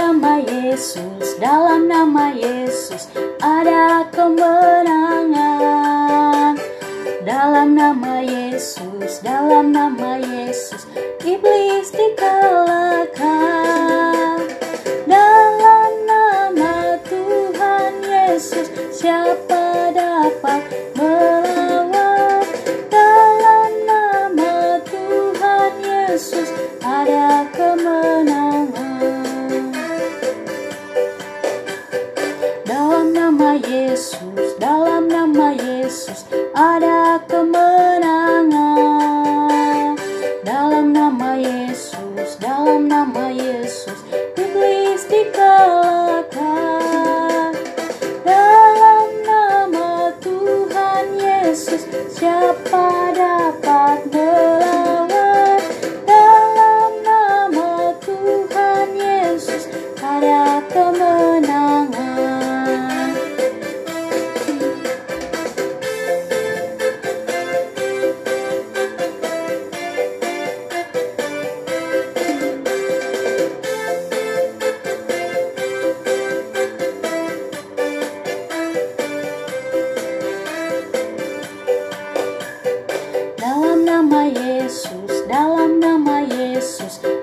nama Yesus, dalam nama Yesus ada kemenangan. Dalam nama Yesus, dalam nama Yesus, iblis dikalahkan. Dalam nama Tuhan Yesus, siapa dapat melawan? Dalam nama Tuhan Yesus, ada kemenangan. Dalam nama Yesus, dalam nama Yesus ada kemenangan. Dalam nama Yesus, dalam nama Yesus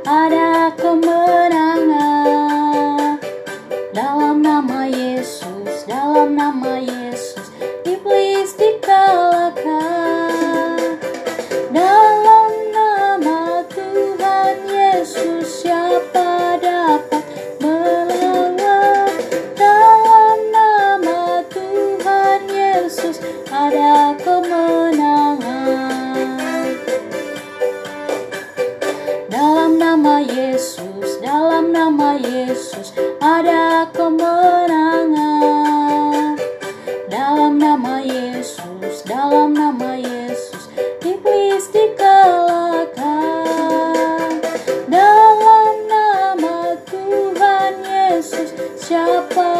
ada kemenangan. Dalam nama Yesus, dalam nama Yesus iblis dikalahkan. Dalam nama Tuhan Yesus siapa Nama Yesus ada kemenangan. Dalam nama Yesus dalam nama Yesus iblis dikalahkan. Dalam nama Tuhan Yesus siapa